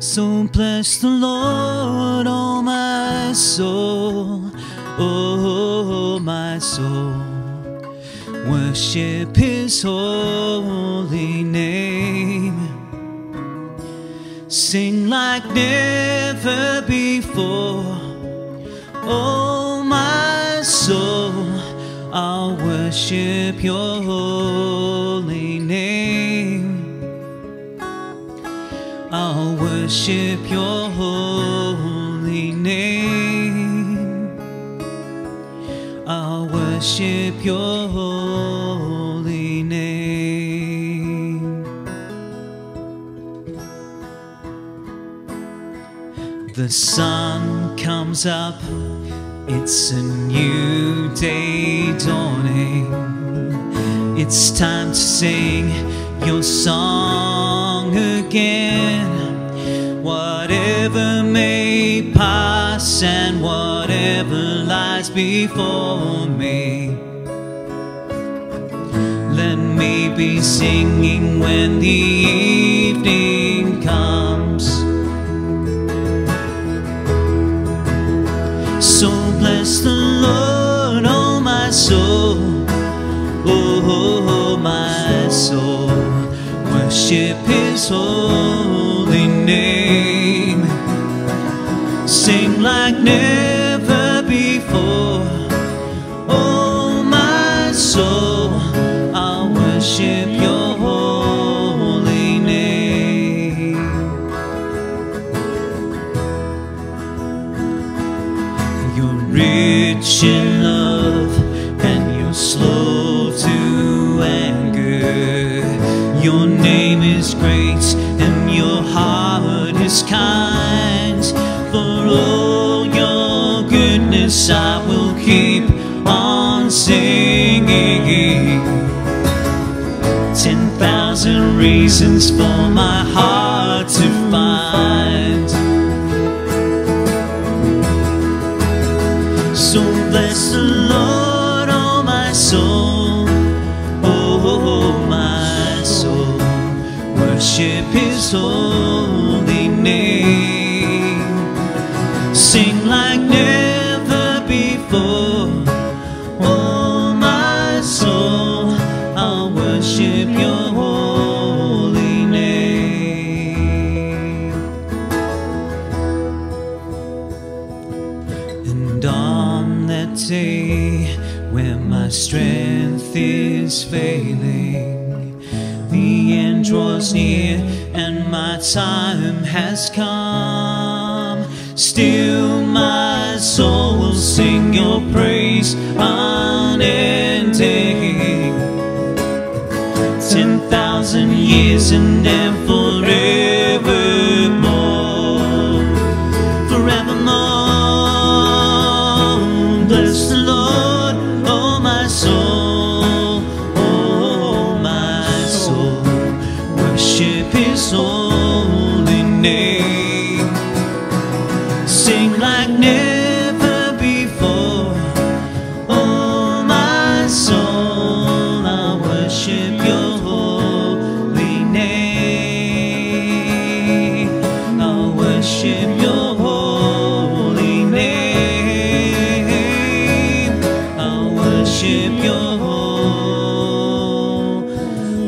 So bless the Lord, oh my soul, oh my soul. Worship his holy name. Sing like never before. Oh my soul, I'll worship your worship your holy name. I'll worship your holy name. The sun comes up, it's a new day dawning. It's time to sing your song again. Whatever may pass and whatever lies before me. Let me be singing when the evening comes. So bless the Lord, oh my soul, oh, oh, oh my soul. Worship His holy like never before. Oh my soul, I'll worship Your holy name. You're rich in love and you're slow to anger. Your name is great and your heart is kind. Singing. Ten thousand reasons for my heart to find. So bless the Lord, oh my soul, oh my soul. Worship His holy is failing, the end draws near and my time has come. Still, my soul will sing your praise unending. Ten thousand years and then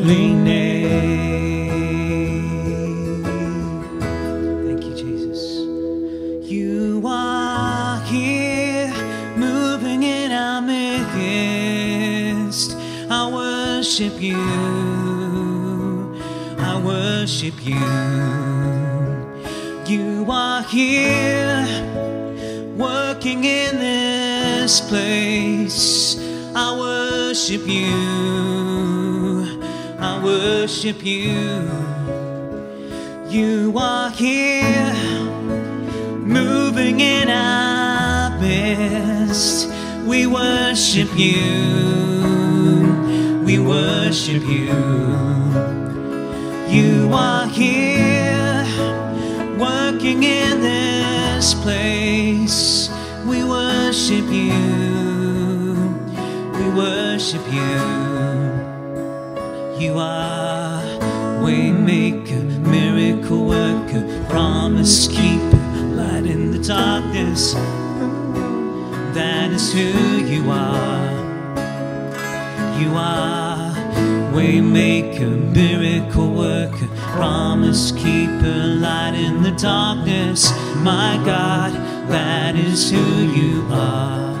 holy name. Thank you, Jesus. You are here, moving in our midst. I worship you. I worship you. You are here, working in this place. I worship you. Worship you. You are here moving in our midst. We worship you, we worship you. You are here, working in this place. We worship you, we worship you. You are promise keeper, light in the darkness. That is who you are. You are waymaker, miracle worker, promise keeper, light in the darkness. My God, that is who you are.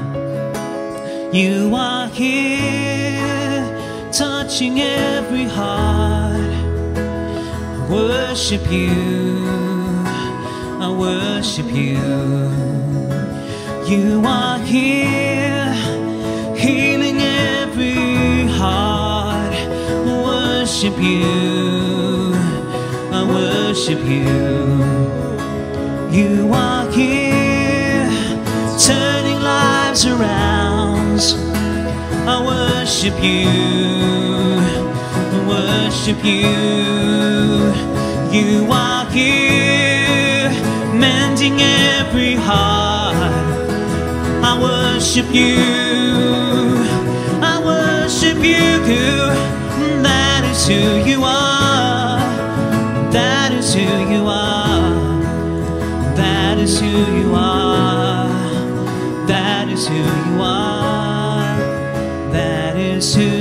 You are here, touching every heart. Worship you, Worship you. You are here, healing every heart. Worship you, I worship you. You are here, turning lives around. I worship you, I worship you. You are here, mending every heart. I worship you, I worship you. That is who you are, that is who you are, that is who you are, that is who you are, that is who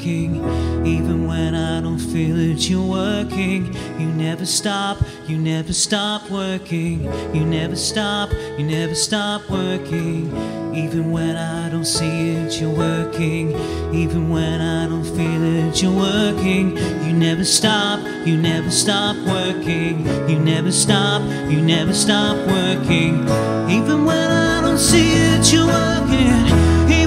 working. Even when I don't feel it, you're working. You never stop, you never stop working. You never stop, you never stop working. Even when I don't see it, you're working. Even when I don't feel it, you're working. You never stop, you never stop working. You never stop, you never stop working. Even when I don't see it, you're working.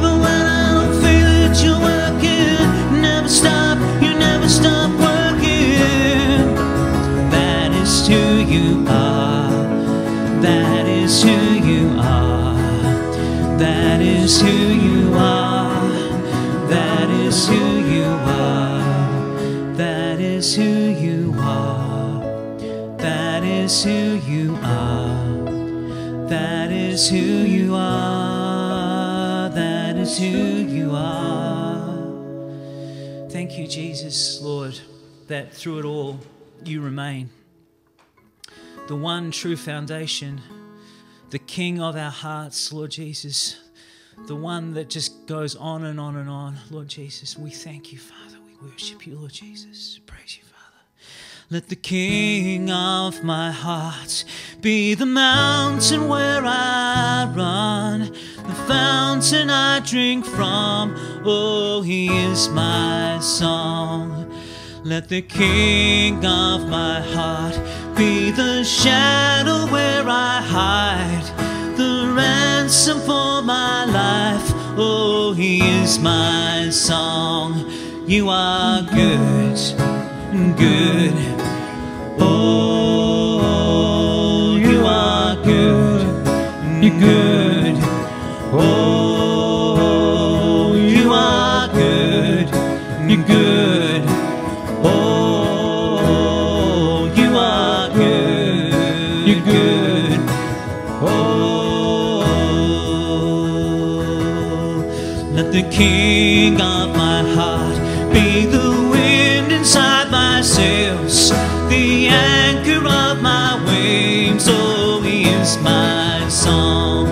Stop, you never stop working. That is who you are. That is who you are. That is who you are. That is who you are. That is who you are. That is who you are. That is who you are. That is who You, Jesus, Lord, that through it all you remain. The one true foundation, the King of our hearts, Lord Jesus, the one that just goes on and on and on, Lord Jesus. We thank you, Father. We worship you, Lord Jesus. Praise you, Father. Let the King of my heart be the mountain where I run, the fountain I drink from. Oh, he is my song. Let the King of my heart be the shadow where I hide, the ransom for my life. Oh, he is my song. You are good, good. Oh, you are good, you're good. Oh, you are good, you're good. Oh, you are good, you're good. Oh, let the King of sails, the anchor of my waves. Oh, he is my song.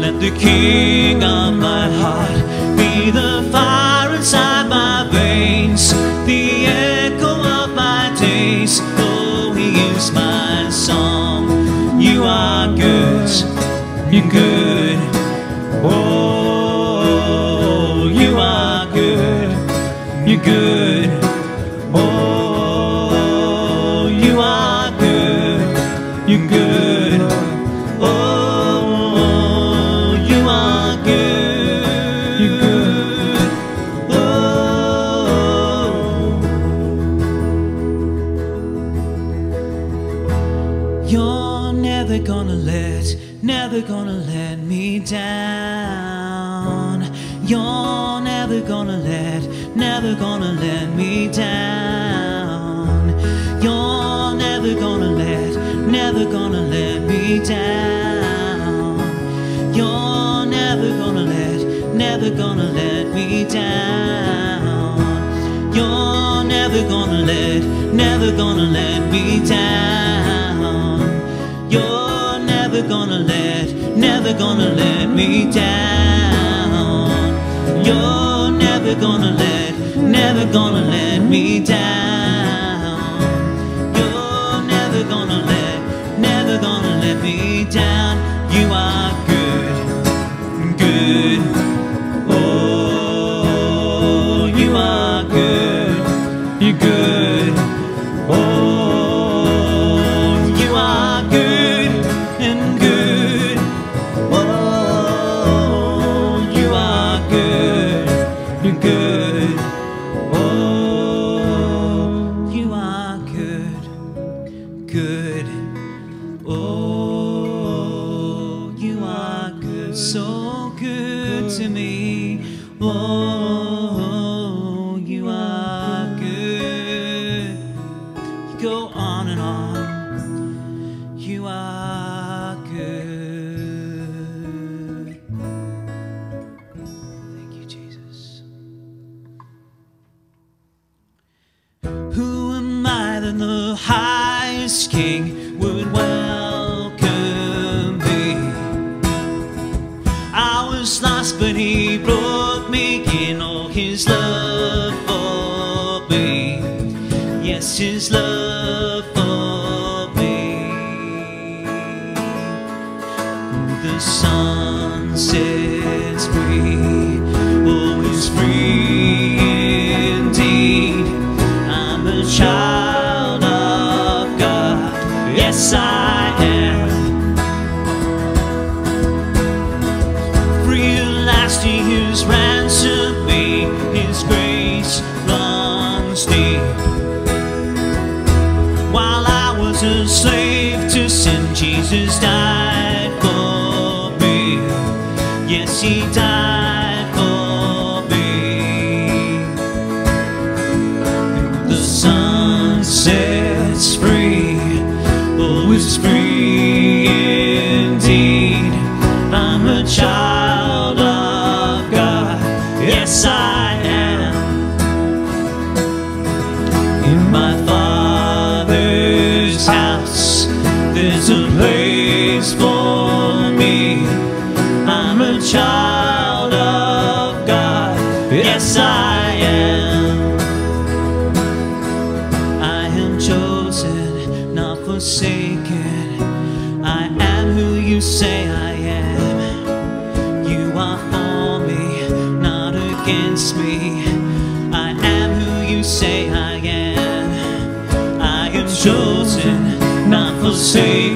Let the King of my heart be the fire inside my veins, the echo of my days. Oh, he is my song. You are good, you're good. Oh, you are good, you're good. never gonna let me down. You're never gonna let, never gonna let me down. You're never gonna let, never gonna let me down. You're never gonna let, never gonna let me down. You're never gonna let, never gonna let me down. gonna let me down. You're never gonna let, never gonna let me down. his love for me. Yes, his love.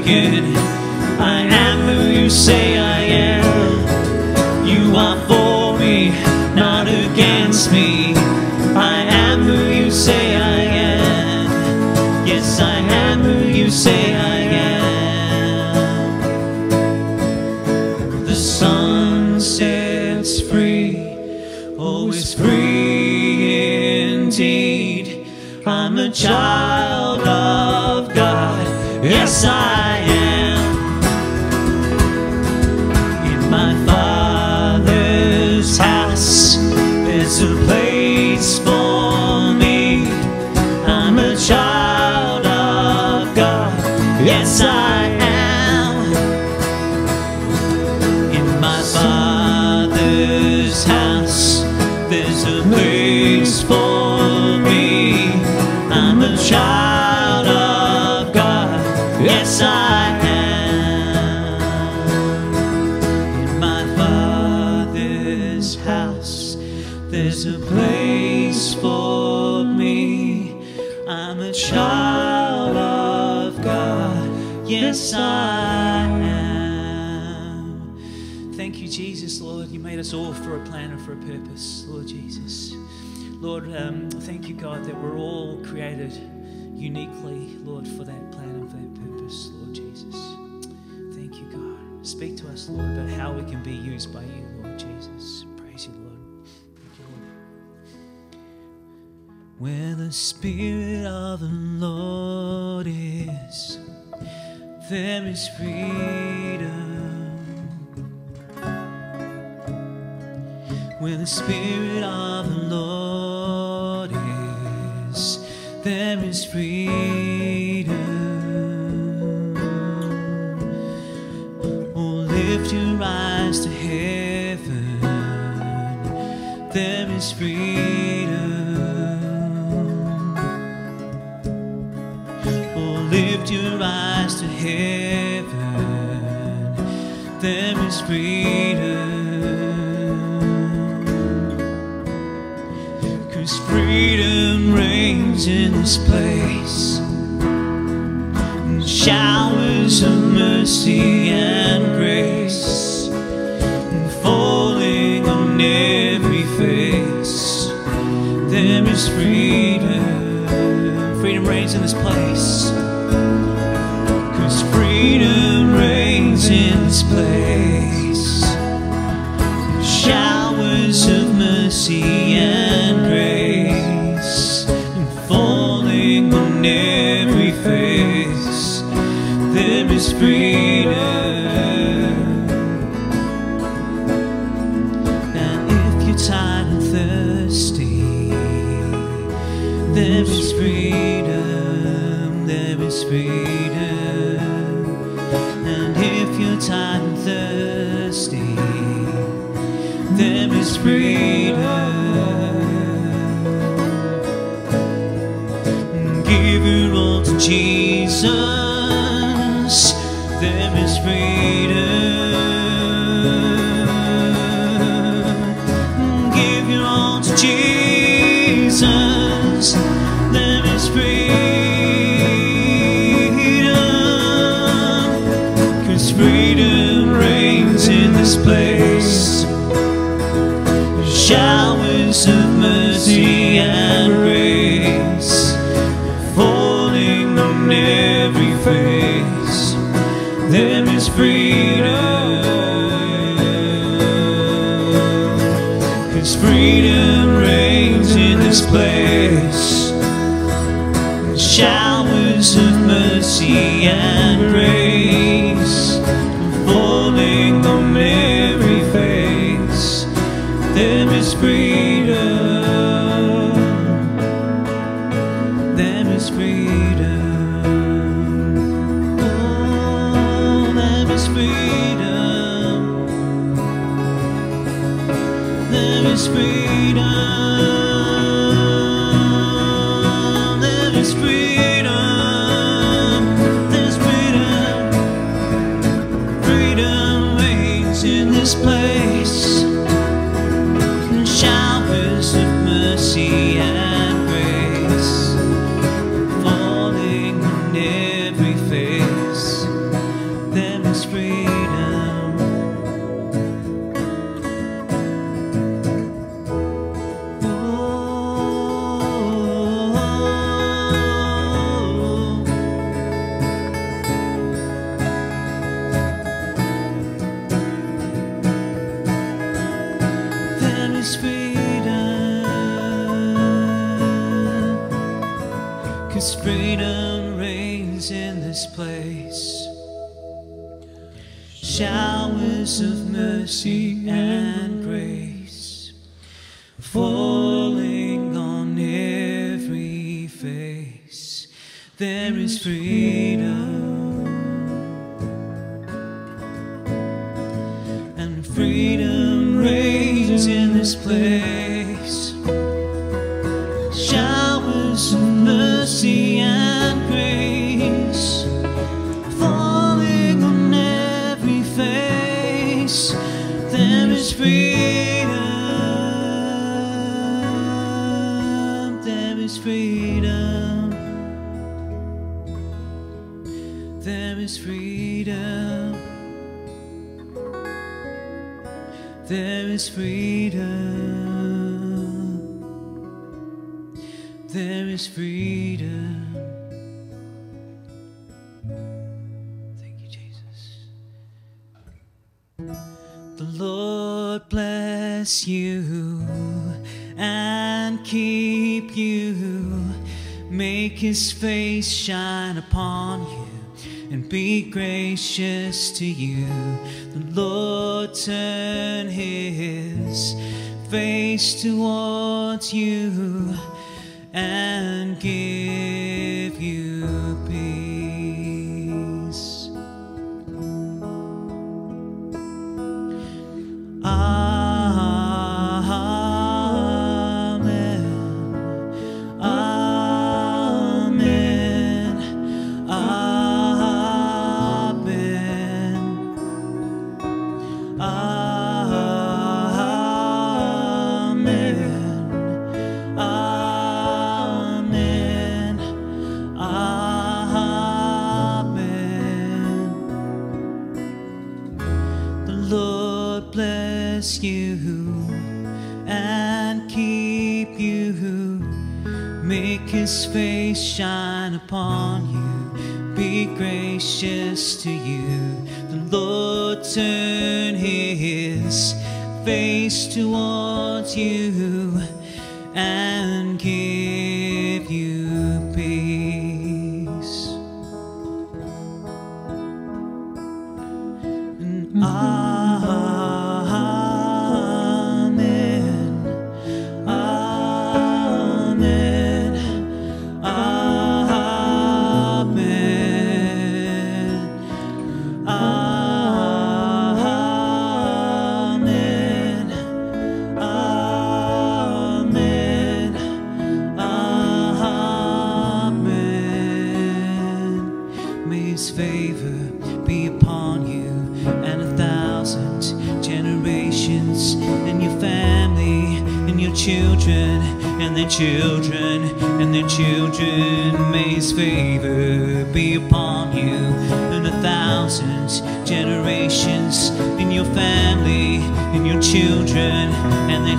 I am who you say I am. You are for me, not against me. I am who you say I am. Yes, I am who you say I am. The Son sets free, always free indeed. I'm a child of Yes, I us all for a plan and for a purpose, Lord Jesus. Lord, um, thank you, God, that we're all created uniquely, Lord, for that plan and for that purpose, Lord Jesus. Thank you, God. Speak to us, Lord, about how we can be used by you, Lord Jesus. Praise you, Lord. Thank you, Lord. Where the Spirit of the Lord is, there is freedom. Where the Spirit of the Lord is, there is freedom. Oh, lift your eyes to heaven, there is freedom. Oh, lift your eyes to heaven, there is freedom. Freedom reigns in this place. And showers of mercy and grace There There is freedom. There is freedom. Thank you, Jesus. The Lord bless you and keep you. Make his face shine upon you be gracious to you. The Lord turn his face towards you and give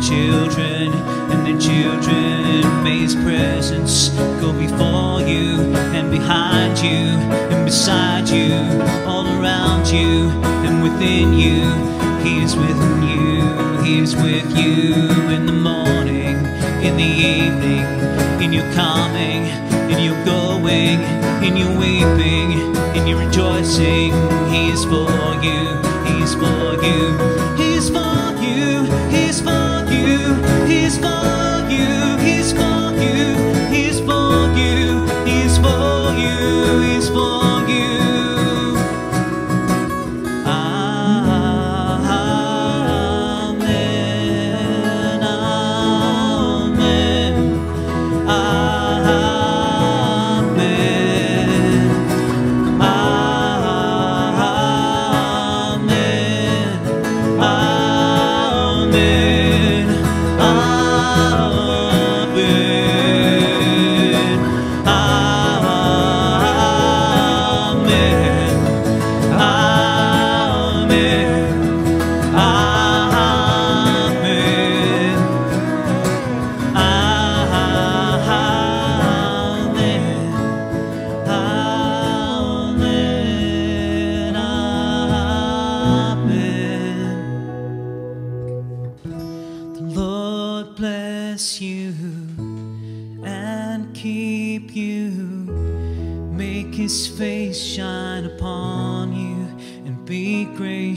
children, and their children. May His presence go before you and behind you and beside you, all around you and within you. He is with you, He is with you in the morning, in the evening, in your coming, in your going, in your weeping, in your rejoicing. He is for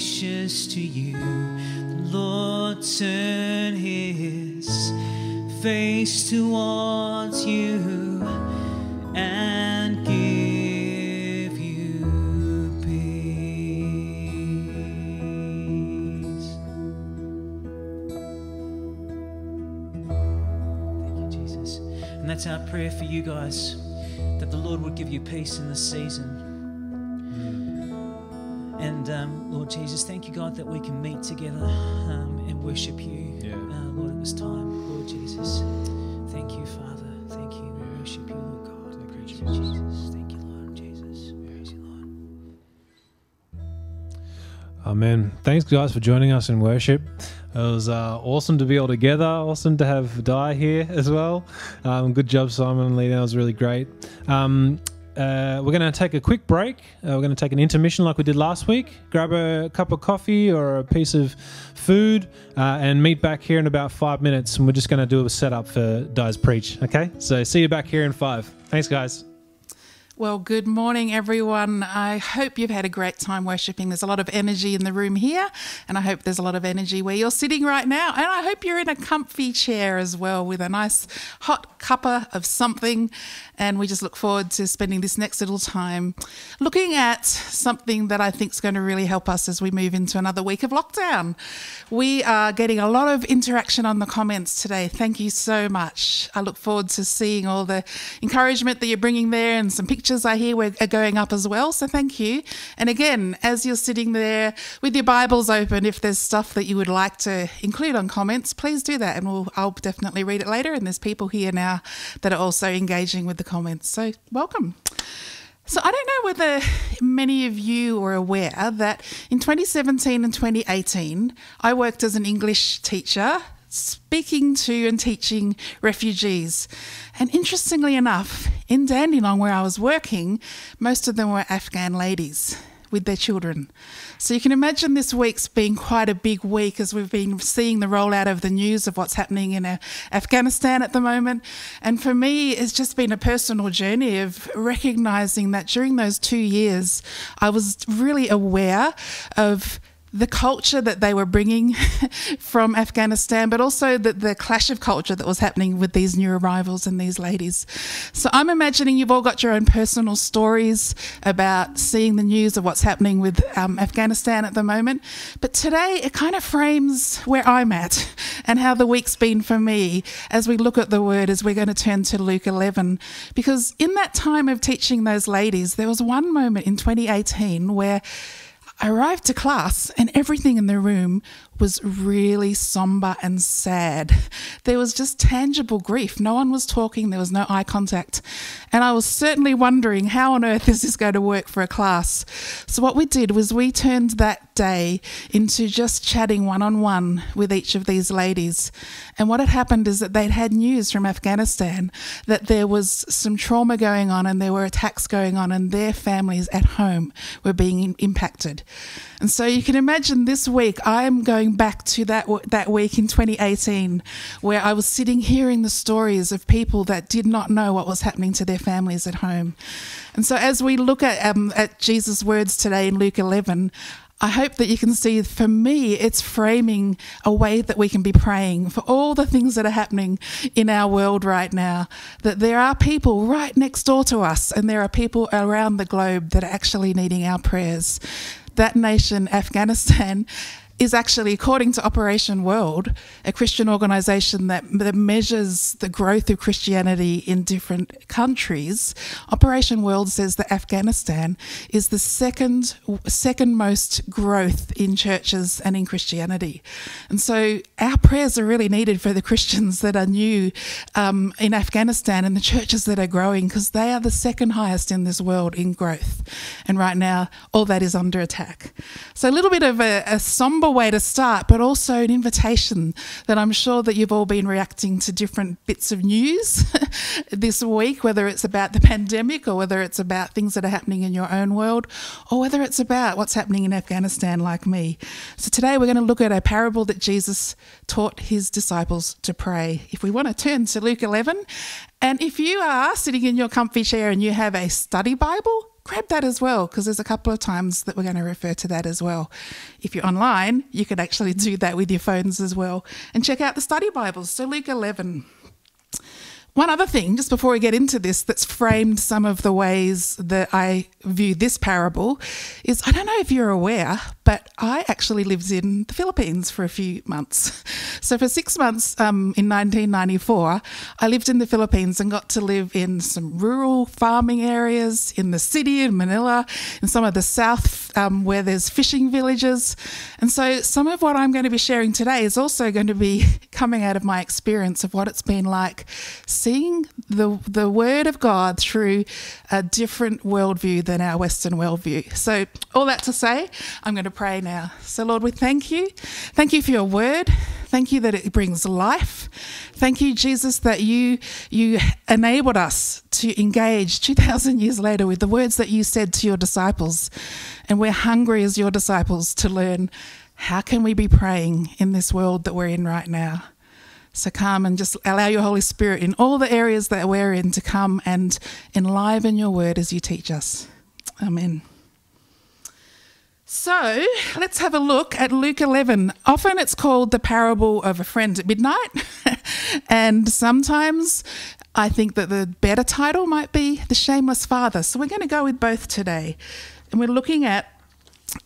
gracious to you. The Lord turn his face towards you and give you peace. Thank you, Jesus. And that's our prayer for you guys that the Lord would give you peace in this season. And um, Lord Jesus, thank you, God, that we can meet together um, and worship you. Yeah. Uh, Lord, it was time, Lord Jesus. Thank you, Father. Thank you. We worship you, Lord God. Thank you, Jesus. Jesus. Thank you, Lord Jesus. Praise you, Lord. Amen. Thanks, guys, for joining us in worship. It was uh, awesome to be all together. Awesome to have Di here as well. Um, good job, Simon and Lena. That was really great. Um, uh, we're going to take a quick break. Uh, we're going to take an intermission like we did last week. Grab a cup of coffee or a piece of food uh, and meet back here in about five minutes. And we're just going to do a setup for Di's Preach. Okay? So see you back here in five. Thanks, guys. Well, good morning, everyone. I hope you've had a great time worshipping. There's a lot of energy in the room here, and I hope there's a lot of energy where you're sitting right now. And I hope you're in a comfy chair as well with a nice hot cuppa of something. And we just look forward to spending this next little time looking at something that I think is going to really help us as we move into another week of lockdown. We are getting a lot of interaction on the comments today. Thank you so much. I look forward to seeing all the encouragement that you're bringing there and some pictures I hear are going up as well. So thank you. And again, as you're sitting there with your Bibles open, if there's stuff that you would like to include on comments, please do that, and we'll, I'll definitely read it later. And there's people here now that are also engaging with the comments. So welcome. So I don't know whether many of you are aware that in 2017 and 2018, I worked as an English teacher speaking to and teaching refugees. And interestingly enough, in Dandenong, where I was working, most of them were Afghan ladies with their children. So you can imagine this week's been quite a big week as we've been seeing the rollout of the news of what's happening in uh, Afghanistan at the moment. And for me, it's just been a personal journey of recognizing that during those two years, I was really aware of the culture that they were bringing from Afghanistan, but also the, the clash of culture that was happening with these new arrivals and these ladies. So I'm imagining you've all got your own personal stories about seeing the news of what's happening with um, Afghanistan at the moment. But today it kind of frames where I'm at and how the week's been for me as we look at the word as we're going to turn to Luke 11. Because in that time of teaching those ladies, there was one moment in 2018 where I arrived to class and everything in the room was really somber and sad. There was just tangible grief. No one was talking, there was no eye contact. And I was certainly wondering how on earth is this going to work for a class? So, what we did was we turned that day into just chatting one on one with each of these ladies. And what had happened is that they'd had news from Afghanistan that there was some trauma going on and there were attacks going on, and their families at home were being impacted. And so you can imagine this week, I'm going back to that, that week in 2018 where I was sitting hearing the stories of people that did not know what was happening to their families at home. And so as we look at, um, at Jesus' words today in Luke 11, I hope that you can see for me, it's framing a way that we can be praying for all the things that are happening in our world right now. That there are people right next door to us, and there are people around the globe that are actually needing our prayers that nation, Afghanistan, is actually, according to Operation World, a Christian organization that, that measures the growth of Christianity in different countries. Operation World says that Afghanistan is the second second most growth in churches and in Christianity. And so our prayers are really needed for the Christians that are new um, in Afghanistan and the churches that are growing because they are the second highest in this world in growth. And right now, all that is under attack. So a little bit of a, a somber way to start, but also an invitation that I'm sure that you've all been reacting to different bits of news this week, whether it's about the pandemic or whether it's about things that are happening in your own world or whether it's about what's happening in Afghanistan, like me. So today we're going to look at a parable that Jesus taught his disciples to pray. If we want to turn to Luke 11, and if you are sitting in your comfy chair and you have a study Bible, grab that as well because there's a couple of times that we're going to refer to that as well. If you're online, you can actually do that with your phones as well and check out the study Bibles. So, Luke 11. One other thing, just before we get into this, that's framed some of the ways that I view this parable is I don't know if you're aware, but I actually lived in the Philippines for a few months. So, for six months um, in 1994, I lived in the Philippines and got to live in some rural farming areas, in the city in Manila, in some of the south um, where there's fishing villages. And so, some of what I'm going to be sharing today is also going to be coming out of my experience of what it's been like seeing the, the Word of God through a different worldview than our Western worldview. So, all that to say, I'm going to pray now. So, Lord, we thank you. Thank you for your Word. Thank you that it brings life. Thank you, Jesus, that you you enabled us to engage 2,000 years later with the words that you said to your disciples. And we're hungry as your disciples to learn how can we be praying in this world that we're in right now. So come and just allow your Holy Spirit in all the areas that we're in to come and enliven your word as you teach us. Amen. So let's have a look at Luke 11. Often it's called the parable of a friend at midnight, and sometimes I think that the better title might be The Shameless Father. So we're going to go with both today. And we're looking at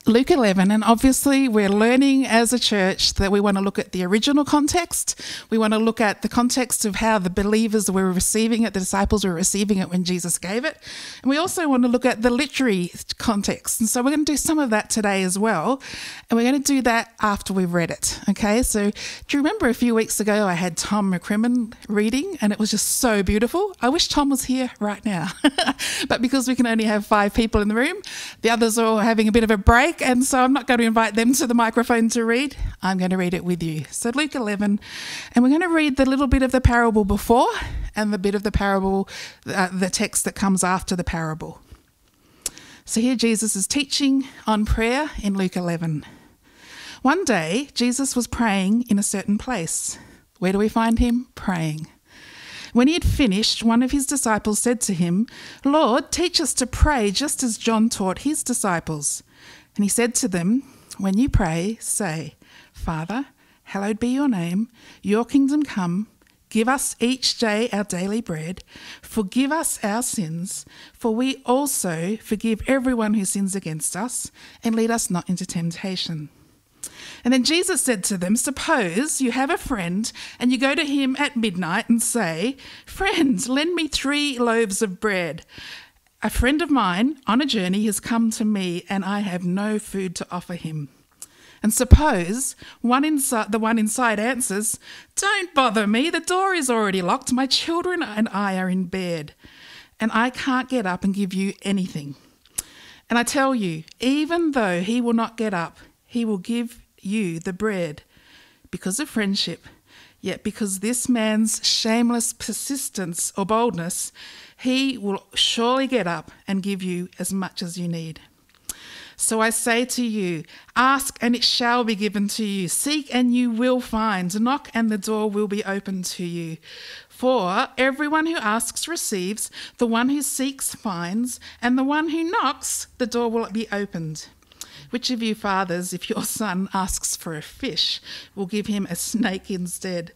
Luke 11, and obviously, we're learning as a church that we want to look at the original context. We want to look at the context of how the believers were receiving it, the disciples were receiving it when Jesus gave it. And we also want to look at the literary context. And so, we're going to do some of that today as well. And we're going to do that after we've read it. Okay, so do you remember a few weeks ago I had Tom McCrimmon reading, and it was just so beautiful? I wish Tom was here right now. but because we can only have five people in the room, the others are all having a bit of a break, and so I'm not going to invite them to the microphone to read. I'm going to read it with you. So, Luke 11, and we're going to read the little bit of the parable before and the bit of the parable, uh, the text that comes after the parable. So, here Jesus is teaching on prayer in Luke 11. One day, Jesus was praying in a certain place. Where do we find him? Praying. When he had finished, one of his disciples said to him, Lord, teach us to pray just as John taught his disciples. And he said to them, When you pray, say, Father, hallowed be your name, your kingdom come. Give us each day our daily bread. Forgive us our sins, for we also forgive everyone who sins against us, and lead us not into temptation. And then Jesus said to them, Suppose you have a friend and you go to him at midnight and say, Friend, lend me three loaves of bread. A friend of mine on a journey has come to me and I have no food to offer him. And suppose one inside, the one inside answers, Don't bother me, the door is already locked, my children and I are in bed, and I can't get up and give you anything. And I tell you, even though he will not get up, he will give you the bread because of friendship. Yet, because this man's shameless persistence or boldness, he will surely get up and give you as much as you need. So I say to you, ask and it shall be given to you. Seek and you will find. Knock and the door will be opened to you. For everyone who asks receives, the one who seeks finds, and the one who knocks, the door will be opened. Which of you fathers, if your son asks for a fish, will give him a snake instead?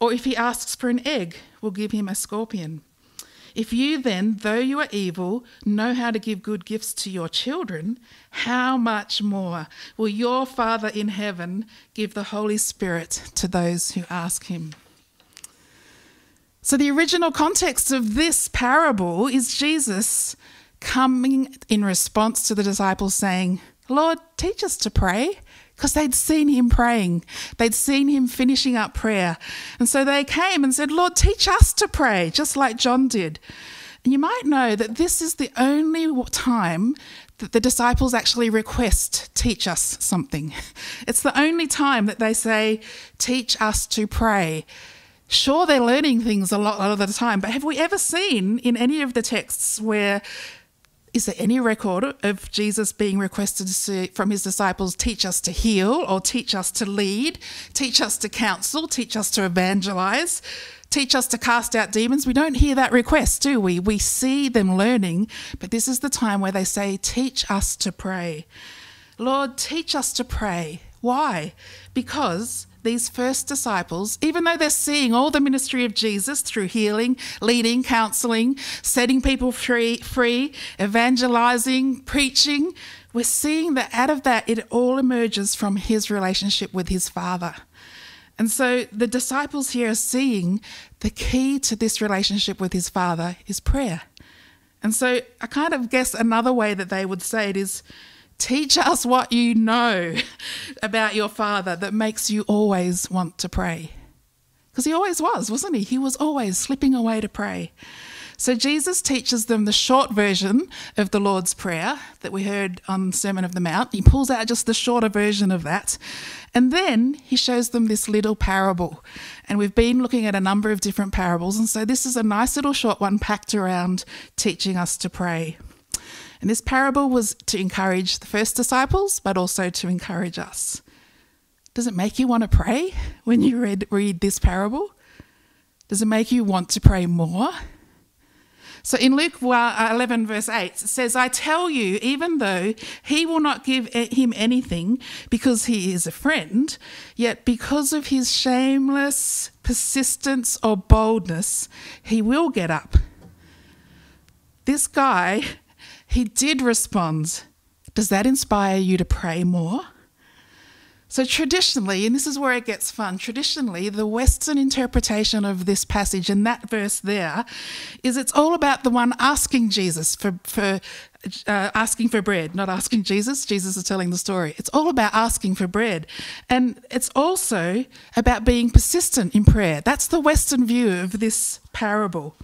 Or if he asks for an egg, will give him a scorpion? If you then, though you are evil, know how to give good gifts to your children, how much more will your Father in heaven give the Holy Spirit to those who ask him? So, the original context of this parable is Jesus coming in response to the disciples saying, Lord, teach us to pray because they'd seen him praying. They'd seen him finishing up prayer. And so they came and said, Lord, teach us to pray, just like John did. And you might know that this is the only time that the disciples actually request, teach us something. It's the only time that they say, teach us to pray. Sure, they're learning things a lot, a lot of the time, but have we ever seen in any of the texts where is there any record of Jesus being requested to, from his disciples, teach us to heal or teach us to lead, teach us to counsel, teach us to evangelize, teach us to cast out demons? We don't hear that request, do we? We see them learning, but this is the time where they say, teach us to pray. Lord, teach us to pray. Why? Because these first disciples, even though they're seeing all the ministry of Jesus through healing, leading, counseling, setting people free, free, evangelizing, preaching, we're seeing that out of that, it all emerges from his relationship with his Father. And so the disciples here are seeing the key to this relationship with his Father is prayer. And so I kind of guess another way that they would say it is Teach us what you know about your father that makes you always want to pray. Because he always was, wasn't he? He was always slipping away to pray. So Jesus teaches them the short version of the Lord's Prayer that we heard on Sermon of the Mount. He pulls out just the shorter version of that. And then he shows them this little parable. And we've been looking at a number of different parables. And so this is a nice little short one packed around teaching us to pray. And this parable was to encourage the first disciples, but also to encourage us. Does it make you want to pray when you read, read this parable? Does it make you want to pray more? So in Luke uh, 11, verse 8, it says, I tell you, even though he will not give him anything because he is a friend, yet because of his shameless persistence or boldness, he will get up. This guy, he did respond. Does that inspire you to pray more? So, traditionally, and this is where it gets fun, traditionally, the Western interpretation of this passage and that verse there is it's all about the one asking Jesus for, for uh, asking for bread, not asking Jesus. Jesus is telling the story. It's all about asking for bread. And it's also about being persistent in prayer. That's the Western view of this parable.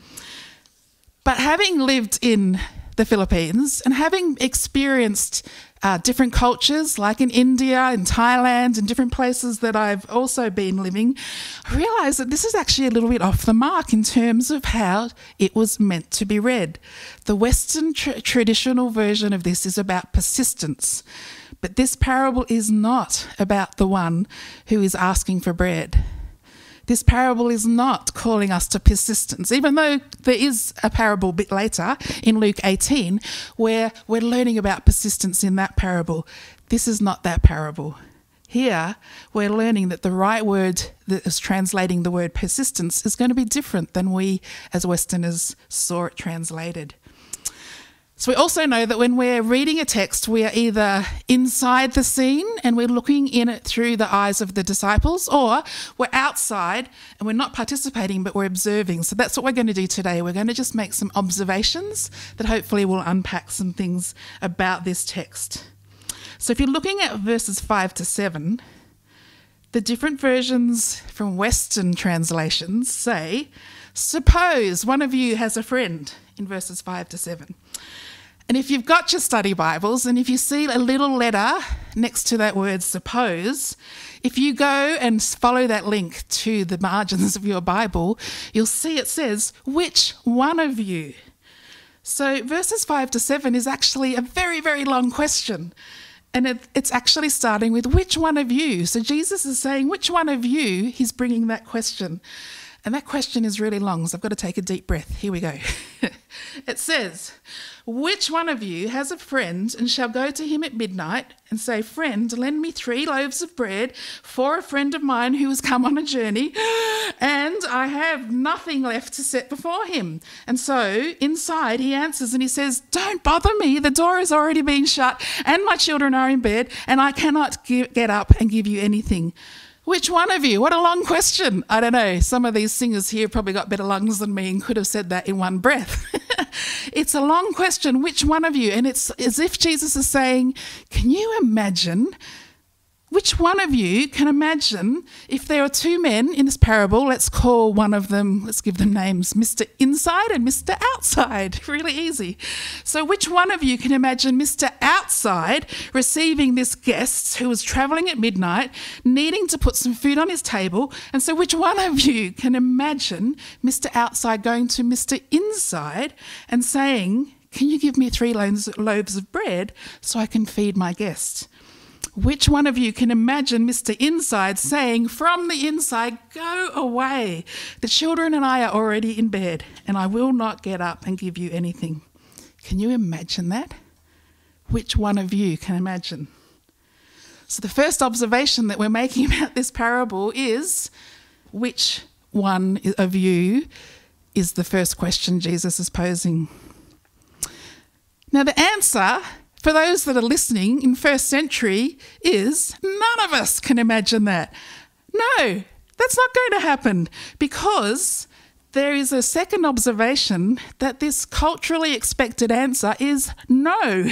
But having lived in the Philippines and having experienced uh, different cultures, like in India and Thailand and different places that I've also been living, I realised that this is actually a little bit off the mark in terms of how it was meant to be read. The Western tra- traditional version of this is about persistence, but this parable is not about the one who is asking for bread. This parable is not calling us to persistence, even though there is a parable a bit later in Luke 18 where we're learning about persistence in that parable. This is not that parable. Here, we're learning that the right word that is translating the word persistence is going to be different than we as Westerners saw it translated. So we also know that when we're reading a text, we are either inside the scene and we're looking in it through the eyes of the disciples, or we're outside and we're not participating, but we're observing. So that's what we're going to do today. We're going to just make some observations that hopefully will unpack some things about this text. So if you're looking at verses 5 to 7, the different versions from Western translations say, Suppose one of you has a friend in verses 5 to 7. And if you've got your study Bibles and if you see a little letter next to that word suppose, if you go and follow that link to the margins of your Bible, you'll see it says, Which one of you? So verses 5 to 7 is actually a very, very long question. And it, it's actually starting with which one of you? So Jesus is saying, which one of you? He's bringing that question. And that question is really long, so I've got to take a deep breath. Here we go. it says, which one of you has a friend and shall go to him at midnight and say, Friend, lend me three loaves of bread for a friend of mine who has come on a journey, and I have nothing left to set before him? And so inside he answers and he says, Don't bother me. The door has already been shut, and my children are in bed, and I cannot get up and give you anything. Which one of you? What a long question. I don't know. Some of these singers here probably got better lungs than me and could have said that in one breath. it's a long question. Which one of you? And it's as if Jesus is saying, Can you imagine which one of you can imagine if there are two men in this parable? Let's call one of them, let's give them names Mr. Inside and Mr. Outside. Really easy. So, which one of you can imagine Mr. Outside receiving this guest who was traveling at midnight, needing to put some food on his table? And so, which one of you can imagine Mr. Outside going to Mr. Inside and saying, Can you give me three loaves of bread so I can feed my guest? Which one of you can imagine Mr. Inside saying from the inside, Go away? The children and I are already in bed, and I will not get up and give you anything. Can you imagine that? Which one of you can imagine? So, the first observation that we're making about this parable is which one of you is the first question Jesus is posing? Now, the answer for those that are listening in first century is none of us can imagine that. No, that's not going to happen because there is a second observation that this culturally expected answer is no.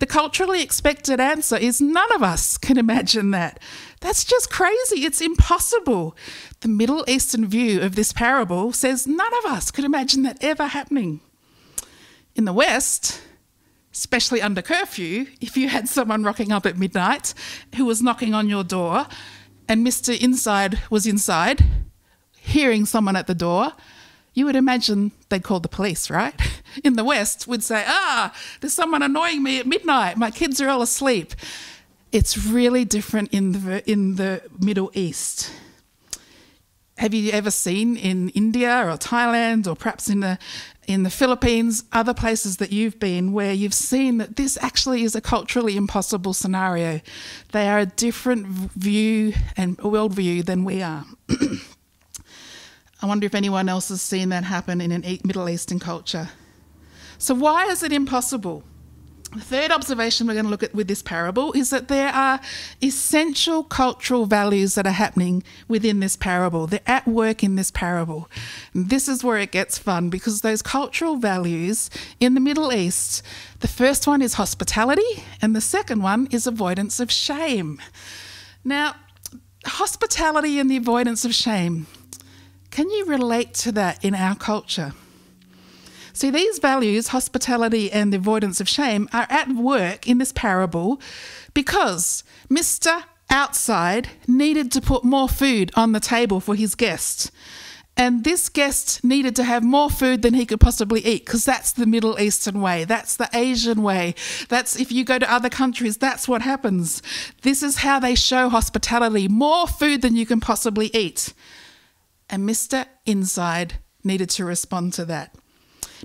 The culturally expected answer is none of us can imagine that. That's just crazy. It's impossible. The Middle Eastern view of this parable says none of us could imagine that ever happening. In the West, especially under curfew, if you had someone rocking up at midnight who was knocking on your door and Mr. Inside was inside, hearing someone at the door, you would imagine they'd call the police, right? In the West, we'd say, ah, there's someone annoying me at midnight. My kids are all asleep. It's really different in the, in the Middle East. Have you ever seen in India or Thailand or perhaps in the, in the Philippines, other places that you've been, where you've seen that this actually is a culturally impossible scenario? They are a different view and worldview than we are. I wonder if anyone else has seen that happen in a Middle Eastern culture. So, why is it impossible? The third observation we're going to look at with this parable is that there are essential cultural values that are happening within this parable. They're at work in this parable. And this is where it gets fun because those cultural values in the Middle East, the first one is hospitality, and the second one is avoidance of shame. Now, hospitality and the avoidance of shame. Can you relate to that in our culture? See, these values, hospitality and the avoidance of shame, are at work in this parable because Mr. Outside needed to put more food on the table for his guest. And this guest needed to have more food than he could possibly eat because that's the Middle Eastern way. That's the Asian way. That's if you go to other countries, that's what happens. This is how they show hospitality more food than you can possibly eat. And Mr. Inside needed to respond to that.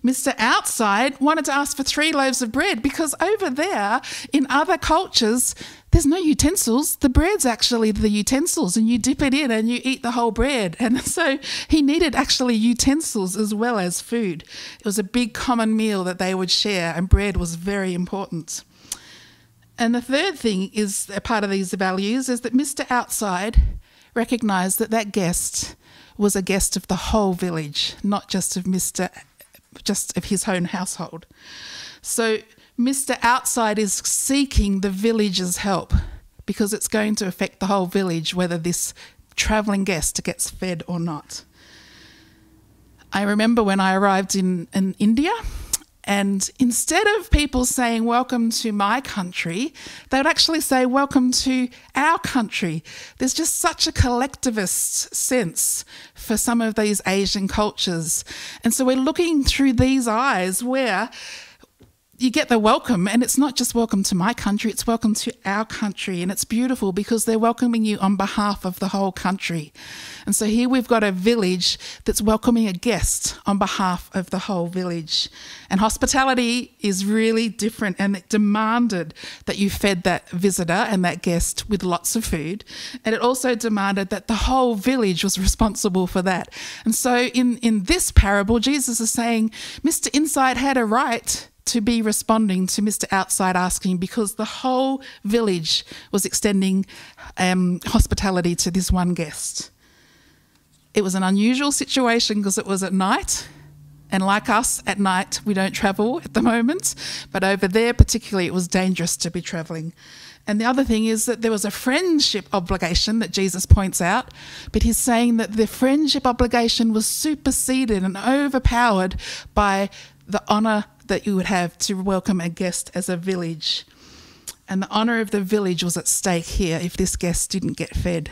Mr. Outside wanted to ask for three loaves of bread because over there in other cultures, there's no utensils. The bread's actually the utensils, and you dip it in and you eat the whole bread. And so he needed actually utensils as well as food. It was a big common meal that they would share, and bread was very important. And the third thing is a part of these values is that Mr. Outside recognized that that guest was a guest of the whole village, not just of Mr. just of his own household. So Mr. Outside is seeking the village's help because it's going to affect the whole village whether this travelling guest gets fed or not. I remember when I arrived in, in India and instead of people saying, Welcome to my country, they would actually say, Welcome to our country. There's just such a collectivist sense for some of these Asian cultures. And so we're looking through these eyes where you get the welcome, and it's not just welcome to my country, it's welcome to our country. And it's beautiful because they're welcoming you on behalf of the whole country. And so here we've got a village that's welcoming a guest on behalf of the whole village. And hospitality is really different, and it demanded that you fed that visitor and that guest with lots of food. And it also demanded that the whole village was responsible for that. And so in, in this parable, Jesus is saying, Mr. Inside had a right to be responding to Mr. Outside asking because the whole village was extending um, hospitality to this one guest. It was an unusual situation because it was at night. And like us, at night, we don't travel at the moment. But over there, particularly, it was dangerous to be travelling. And the other thing is that there was a friendship obligation that Jesus points out, but he's saying that the friendship obligation was superseded and overpowered by the honour that you would have to welcome a guest as a village. And the honour of the village was at stake here if this guest didn't get fed.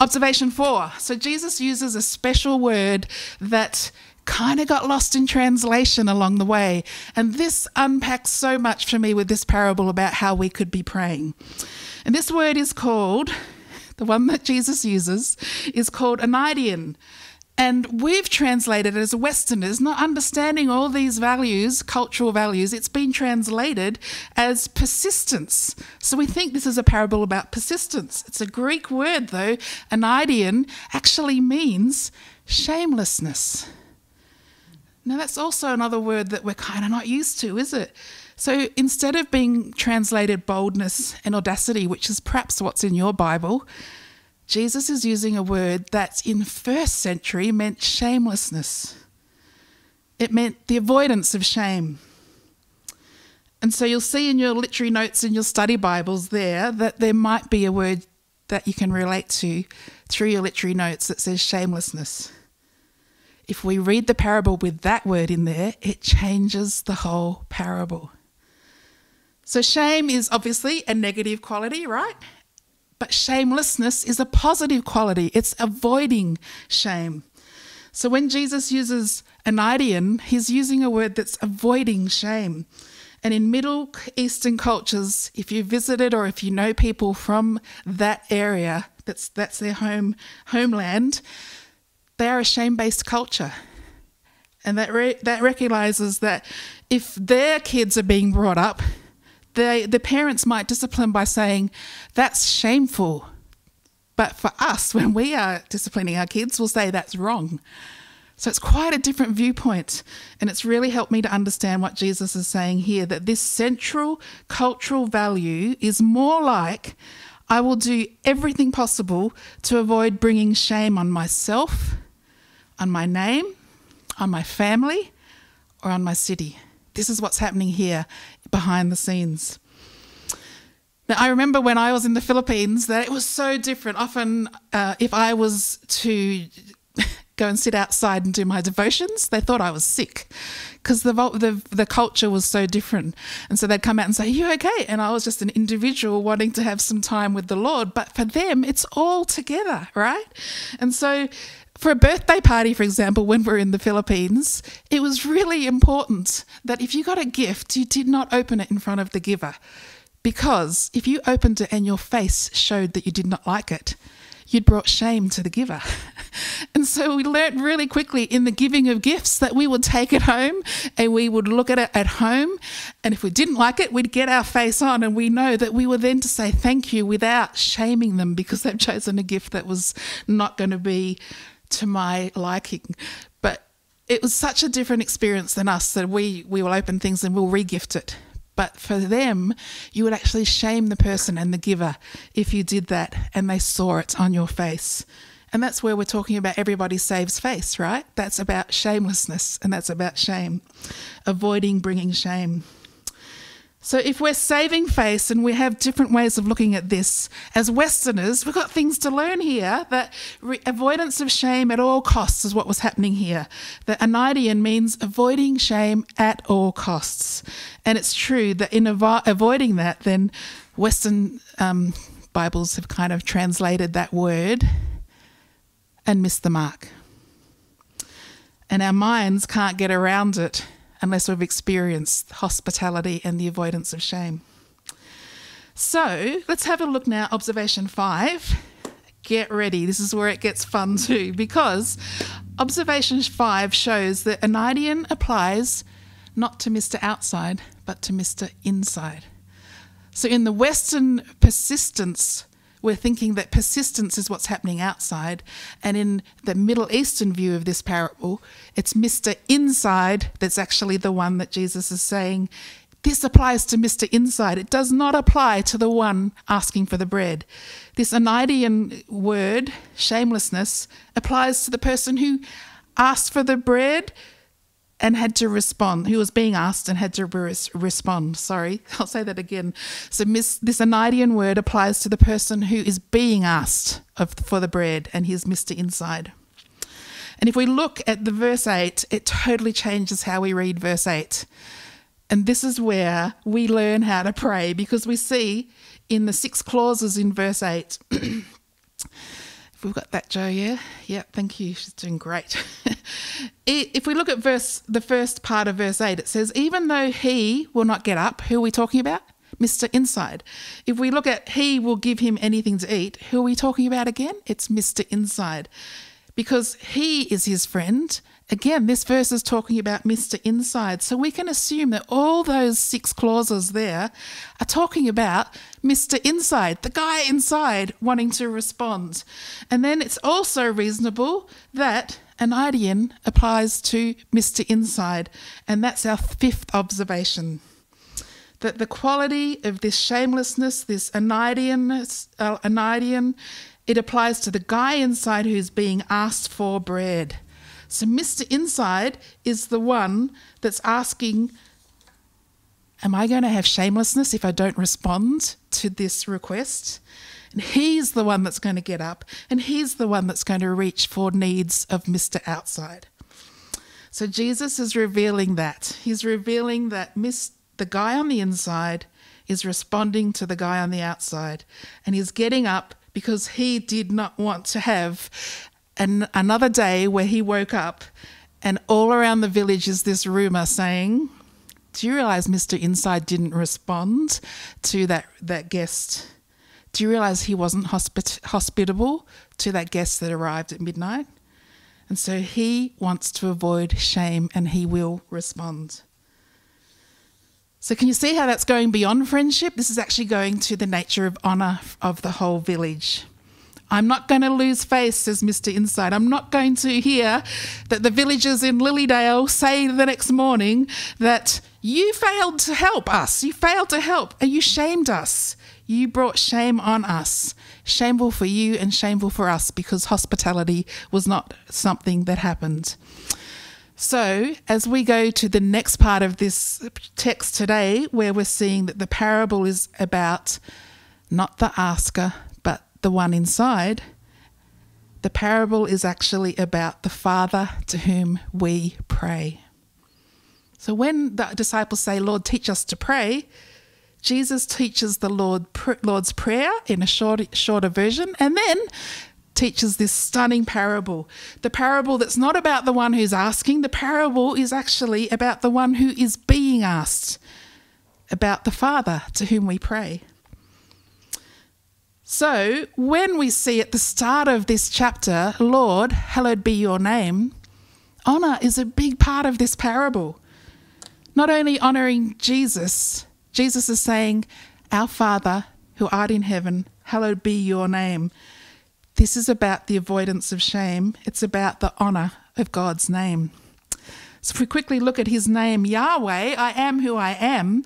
Observation four. So Jesus uses a special word that kind of got lost in translation along the way. And this unpacks so much for me with this parable about how we could be praying. And this word is called, the one that Jesus uses, is called aneidion. And we've translated it as Westerners, not understanding all these values, cultural values, it's been translated as persistence. So we think this is a parable about persistence. It's a Greek word, though. Aneidion actually means shamelessness. Now, that's also another word that we're kind of not used to, is it? So instead of being translated boldness and audacity, which is perhaps what's in your Bible, Jesus is using a word that in first century meant shamelessness. It meant the avoidance of shame. And so you'll see in your literary notes in your study Bibles there that there might be a word that you can relate to through your literary notes that says shamelessness. If we read the parable with that word in there, it changes the whole parable. So, shame is obviously a negative quality, right? But shamelessness is a positive quality, it's avoiding shame. So, when Jesus uses aneidion, he's using a word that's avoiding shame. And in Middle Eastern cultures, if you visited or if you know people from that area, that's, that's their home homeland, they are a shame based culture. And that, re- that recognizes that if their kids are being brought up, they, the parents might discipline by saying, that's shameful. But for us, when we are disciplining our kids, we'll say that's wrong. So it's quite a different viewpoint. And it's really helped me to understand what Jesus is saying here that this central cultural value is more like I will do everything possible to avoid bringing shame on myself, on my name, on my family, or on my city. This is what's happening here behind the scenes. Now, I remember when I was in the Philippines that it was so different. Often, uh, if I was to go and sit outside and do my devotions, they thought I was sick because the, the, the culture was so different. And so they'd come out and say, Are you okay? And I was just an individual wanting to have some time with the Lord. But for them, it's all together, right? And so for a birthday party, for example, when we're in the Philippines, it was really important that if you got a gift, you did not open it in front of the giver. Because if you opened it and your face showed that you did not like it, you'd brought shame to the giver. and so we learned really quickly in the giving of gifts that we would take it home and we would look at it at home. And if we didn't like it, we'd get our face on and we know that we were then to say thank you without shaming them because they've chosen a gift that was not going to be to my liking. But it was such a different experience than us that we, we will open things and we'll regift it. But for them, you would actually shame the person and the giver if you did that and they saw it on your face. And that's where we're talking about everybody saves face, right? That's about shamelessness and that's about shame, avoiding bringing shame. So, if we're saving face and we have different ways of looking at this, as Westerners, we've got things to learn here that avoidance of shame at all costs is what was happening here. That aneidion means avoiding shame at all costs. And it's true that in avo- avoiding that, then Western um, Bibles have kind of translated that word and missed the mark. And our minds can't get around it unless we've experienced hospitality and the avoidance of shame. So let's have a look now. Observation five. Get ready. This is where it gets fun too, because observation five shows that aneidion applies not to Mr. Outside, but to Mr. Inside. So in the Western persistence we're thinking that persistence is what's happening outside. And in the Middle Eastern view of this parable, it's Mr. Inside that's actually the one that Jesus is saying, this applies to Mr. Inside. It does not apply to the one asking for the bread. This Aneidian word, shamelessness, applies to the person who asked for the bread and had to respond, who was being asked and had to res- respond. Sorry, I'll say that again. So, mis- this Aneidian word applies to the person who is being asked of, for the bread and he's Mr. Inside. And if we look at the verse 8, it totally changes how we read verse 8. And this is where we learn how to pray because we see in the six clauses in verse 8 We've got that, Joe. Yeah, yeah. Thank you. She's doing great. if we look at verse, the first part of verse eight, it says, "Even though he will not get up, who are we talking about? Mr. Inside. If we look at he will give him anything to eat, who are we talking about again? It's Mr. Inside, because he is his friend Again, this verse is talking about Mr. Inside. So we can assume that all those six clauses there are talking about Mr. Inside, the guy inside wanting to respond. And then it's also reasonable that aneidion applies to Mr. Inside. And that's our fifth observation. That the quality of this shamelessness, this aneidion, uh, it applies to the guy inside who's being asked for bread. So, Mr. Inside is the one that's asking, Am I going to have shamelessness if I don't respond to this request? And he's the one that's going to get up, and he's the one that's going to reach for needs of Mr. Outside. So Jesus is revealing that. He's revealing that Miss, the guy on the inside is responding to the guy on the outside, and he's getting up because he did not want to have an, another day where he woke up and all around the village is this rumor saying, Do you realize Mr. Inside didn't respond to that, that guest? Do you realize he wasn't hospit- hospitable to that guest that arrived at midnight? And so he wants to avoid shame and he will respond. So, can you see how that's going beyond friendship? This is actually going to the nature of honour of the whole village. I'm not going to lose face, says Mr. Inside. I'm not going to hear that the villagers in Lilydale say the next morning that you failed to help us. You failed to help and you shamed us. You brought shame on us. Shameful for you and shameful for us because hospitality was not something that happened. So, as we go to the next part of this text today, where we're seeing that the parable is about not the asker, the one inside, the parable is actually about the Father to whom we pray. So, when the disciples say, Lord, teach us to pray, Jesus teaches the Lord, Lord's Prayer in a short, shorter version, and then teaches this stunning parable. The parable that's not about the one who's asking, the parable is actually about the one who is being asked, about the Father to whom we pray. So, when we see at the start of this chapter, Lord, hallowed be your name, honour is a big part of this parable. Not only honouring Jesus, Jesus is saying, Our Father who art in heaven, hallowed be your name. This is about the avoidance of shame, it's about the honour of God's name. So, if we quickly look at his name, Yahweh, I am who I am,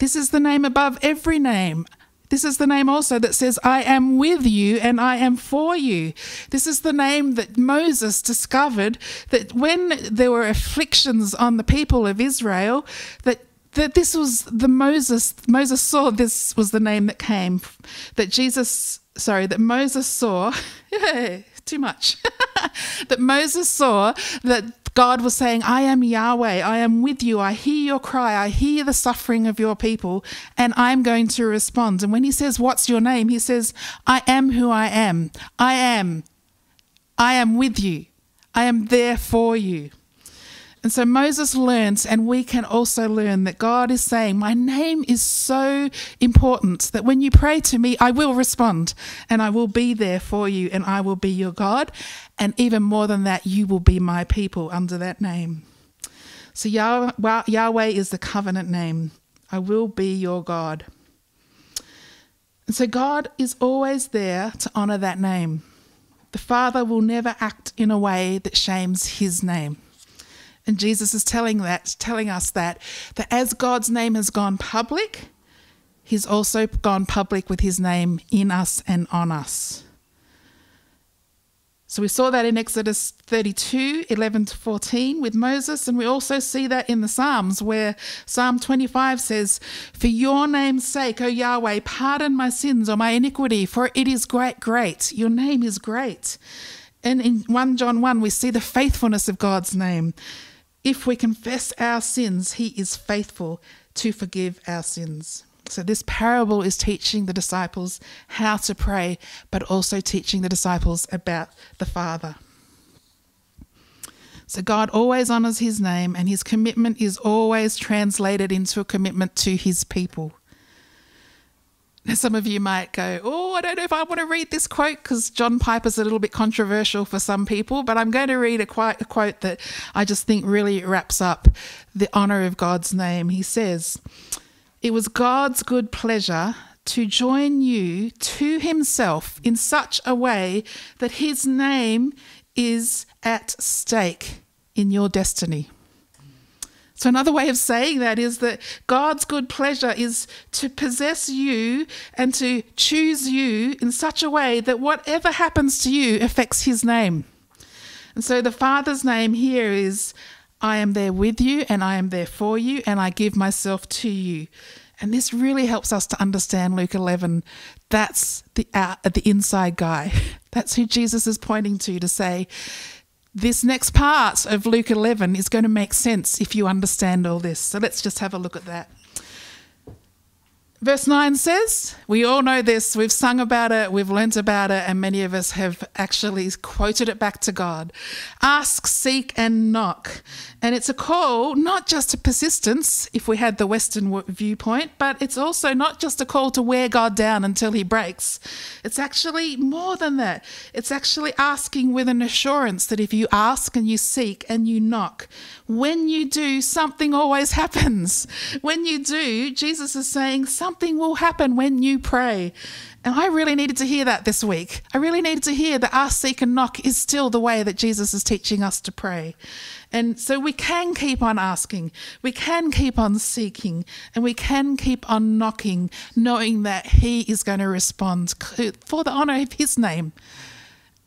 this is the name above every name. This is the name also that says, I am with you and I am for you. This is the name that Moses discovered that when there were afflictions on the people of Israel, that that this was the Moses Moses saw this was the name that came that Jesus sorry, that Moses saw, too much, that Moses saw that God was saying, I am Yahweh, I am with you, I hear your cry, I hear the suffering of your people, and I'm going to respond. And when he says, What's your name? He says, I am who I am. I am. I am with you. I am there for you. And so Moses learns, and we can also learn that God is saying, My name is so important that when you pray to me, I will respond and I will be there for you and I will be your God. And even more than that, you will be my people under that name. So Yahweh is the covenant name. I will be your God. And so God is always there to honor that name. The Father will never act in a way that shames his name. And Jesus is telling that, telling us that, that as God's name has gone public, He's also gone public with His name in us and on us. So we saw that in Exodus 32, 11 to 14 with Moses, and we also see that in the Psalms where Psalm 25 says, For your name's sake, O Yahweh, pardon my sins or my iniquity, for it is great, great. Your name is great. And in 1 John 1, we see the faithfulness of God's name. If we confess our sins, he is faithful to forgive our sins. So, this parable is teaching the disciples how to pray, but also teaching the disciples about the Father. So, God always honours his name, and his commitment is always translated into a commitment to his people. Some of you might go, Oh, I don't know if I want to read this quote because John Piper's a little bit controversial for some people, but I'm going to read a quote, a quote that I just think really wraps up the honour of God's name. He says, It was God's good pleasure to join you to himself in such a way that his name is at stake in your destiny. So, another way of saying that is that God's good pleasure is to possess you and to choose you in such a way that whatever happens to you affects His name. And so, the Father's name here is I am there with you and I am there for you and I give myself to you. And this really helps us to understand Luke 11. That's the, out, the inside guy. That's who Jesus is pointing to to say, this next part of Luke 11 is going to make sense if you understand all this. So let's just have a look at that. Verse 9 says, We all know this, we've sung about it, we've learnt about it, and many of us have actually quoted it back to God. Ask, seek, and knock. And it's a call not just to persistence, if we had the Western viewpoint, but it's also not just a call to wear God down until he breaks. It's actually more than that. It's actually asking with an assurance that if you ask and you seek and you knock, when you do, something always happens. When you do, Jesus is saying something will happen when you pray. And I really needed to hear that this week. I really needed to hear that ask, seek, and knock is still the way that Jesus is teaching us to pray. And so we can keep on asking, we can keep on seeking, and we can keep on knocking, knowing that He is going to respond for the honor of His name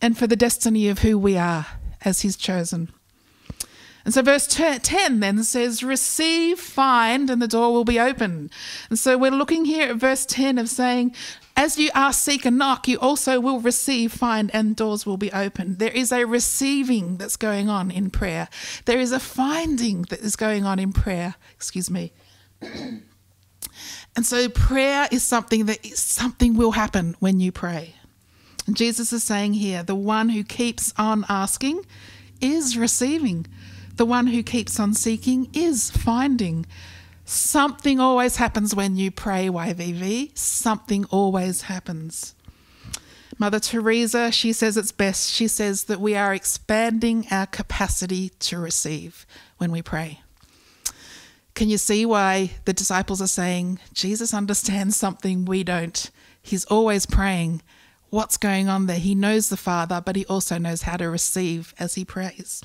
and for the destiny of who we are as His chosen. And so verse 10 then says, Receive, find, and the door will be open. And so we're looking here at verse 10 of saying, as you ask, seek, and knock, you also will receive, find, and doors will be open. There is a receiving that's going on in prayer. There is a finding that is going on in prayer. Excuse me. and so prayer is something that is, something will happen when you pray. And Jesus is saying here, the one who keeps on asking is receiving. The one who keeps on seeking is finding. Something always happens when you pray, YVV. Something always happens. Mother Teresa, she says it's best. She says that we are expanding our capacity to receive when we pray. Can you see why the disciples are saying, Jesus understands something we don't? He's always praying. What's going on there? He knows the Father, but he also knows how to receive as he prays.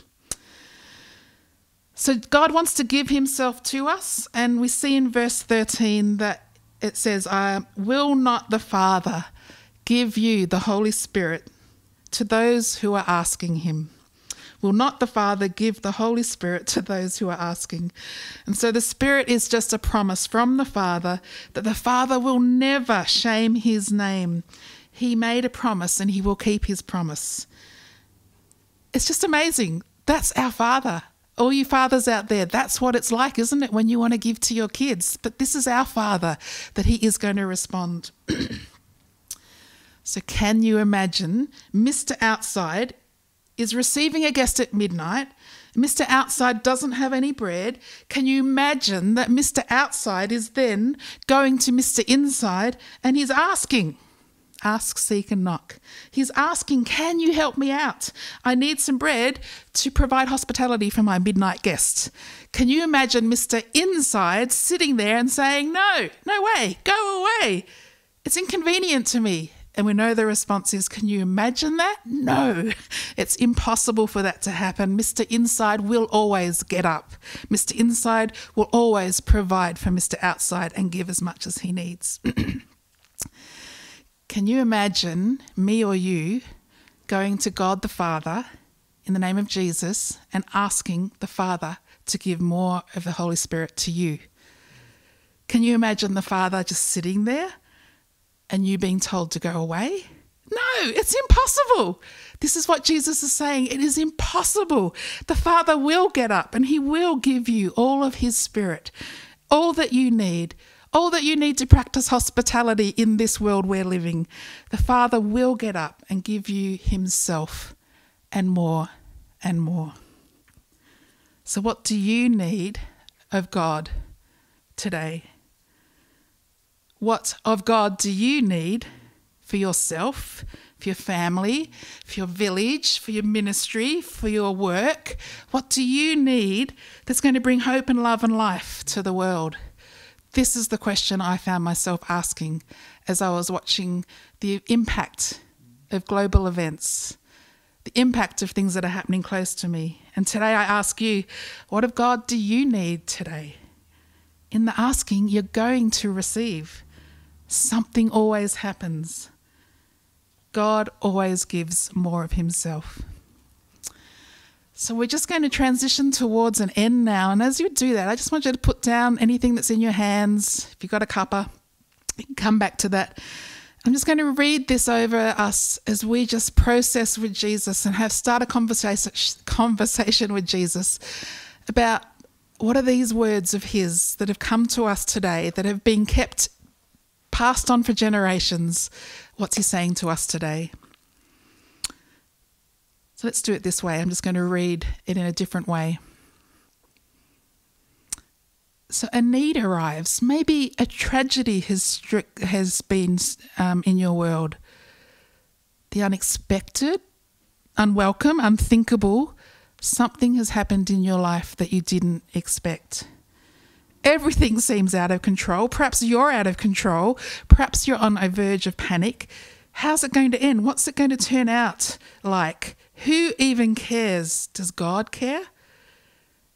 So God wants to give himself to us, and we see in verse 13 that it says, I will not the Father give you the Holy Spirit to those who are asking him? Will not the Father give the Holy Spirit to those who are asking? And so the Spirit is just a promise from the Father that the Father will never shame his name. He made a promise and he will keep his promise. It's just amazing. That's our Father all you fathers out there, that's what it's like, isn't it, when you want to give to your kids? But this is our Father that He is going to respond. so, can you imagine Mr. Outside is receiving a guest at midnight? Mr. Outside doesn't have any bread. Can you imagine that Mr. Outside is then going to Mr. Inside and he's asking, ask, seek, and knock. He's asking, Can you help me out? I need some bread to provide hospitality for my midnight guests. Can you imagine Mr. Inside sitting there and saying, No, no way, go away. It's inconvenient to me. And we know the response is, Can you imagine that? No, it's impossible for that to happen. Mr. Inside will always get up. Mr. Inside will always provide for Mr. Outside and give as much as he needs. Can you imagine me or you going to God the Father in the name of Jesus and asking the Father to give more of the Holy Spirit to you? Can you imagine the Father just sitting there and you being told to go away? No, it's impossible. This is what Jesus is saying. It is impossible. The Father will get up and He will give you all of His Spirit, all that you need all that you need to practice hospitality in this world we're living, the Father will get up and give you Himself and more and more. So, what do you need of God today? What of God do you need for yourself, for your family, for your village, for your ministry, for your work? What do you need that's going to bring hope and love and life to the world? This is the question I found myself asking as I was watching the impact of global events, the impact of things that are happening close to me. And today I ask you, what of God do you need today? In the asking, you're going to receive. Something always happens. God always gives more of Himself. So we're just going to transition towards an end now. And as you do that, I just want you to put down anything that's in your hands. If you've got a cuppa, come back to that. I'm just going to read this over us as we just process with Jesus and have start a conversation conversation with Jesus about what are these words of his that have come to us today that have been kept passed on for generations. What's he saying to us today? So let's do it this way. I'm just going to read it in a different way. So a need arrives. Maybe a tragedy has has been um, in your world. The unexpected, unwelcome, unthinkable. Something has happened in your life that you didn't expect. Everything seems out of control. Perhaps you're out of control. Perhaps you're on a verge of panic. How's it going to end? What's it going to turn out like? Who even cares? Does God care?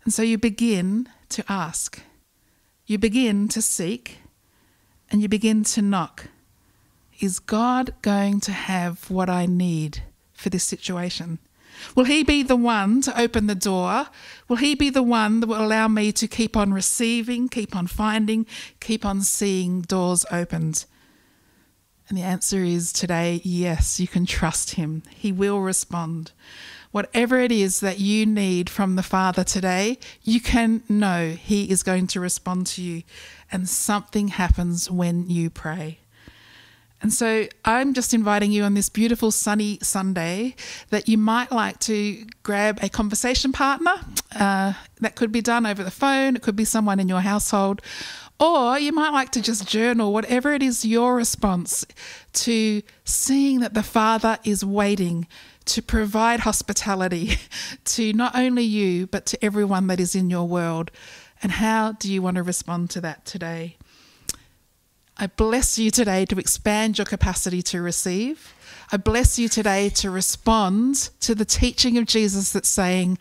And so you begin to ask, you begin to seek, and you begin to knock. Is God going to have what I need for this situation? Will He be the one to open the door? Will He be the one that will allow me to keep on receiving, keep on finding, keep on seeing doors opened? And the answer is today yes, you can trust Him. He will respond. Whatever it is that you need from the Father today, you can know He is going to respond to you. And something happens when you pray. And so I'm just inviting you on this beautiful sunny Sunday that you might like to grab a conversation partner. Uh, that could be done over the phone, it could be someone in your household, or you might like to just journal whatever it is your response to seeing that the Father is waiting to provide hospitality to not only you, but to everyone that is in your world. And how do you want to respond to that today? I bless you today to expand your capacity to receive. I bless you today to respond to the teaching of Jesus that's saying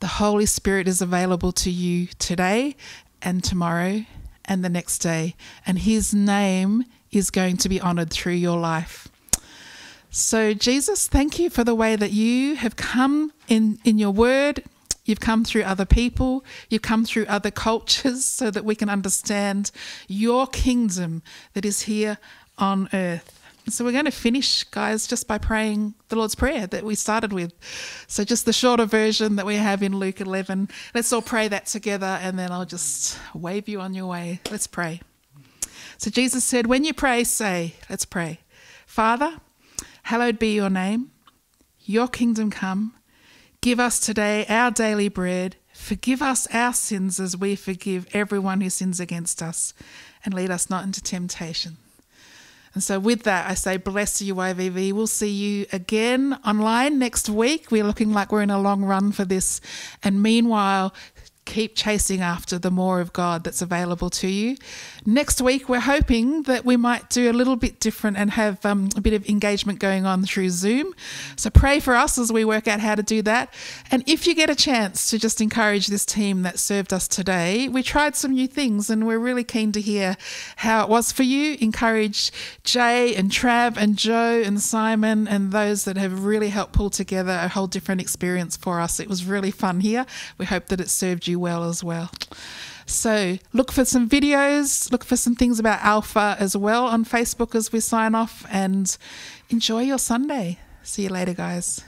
the Holy Spirit is available to you today and tomorrow and the next day, and his name is going to be honored through your life. So, Jesus, thank you for the way that you have come in, in your word. You've come through other people, you've come through other cultures so that we can understand your kingdom that is here on earth. So we're going to finish, guys, just by praying the Lord's Prayer that we started with. So just the shorter version that we have in Luke 11. Let's all pray that together and then I'll just wave you on your way. Let's pray. So Jesus said, When you pray, say, Let's pray. Father, hallowed be your name, your kingdom come. Give us today our daily bread. Forgive us our sins as we forgive everyone who sins against us. And lead us not into temptation and so, with that, I say, bless you, YVV. We'll see you again online next week. We're looking like we're in a long run for this. And meanwhile, keep chasing after the more of God that's available to you. Next week, we're hoping that we might do a little bit different and have um, a bit of engagement going on through Zoom. So pray for us as we work out how to do that. And if you get a chance to just encourage this team that served us today, we tried some new things and we're really keen to hear how it was for you. Encourage Jay and Trav and Joe and Simon and those that have really helped pull together a whole different experience for us. It was really fun here. We hope that it served you well as well. So look for some videos, look for some things about Alpha as well on Facebook as we sign off, and enjoy your Sunday. See you later, guys.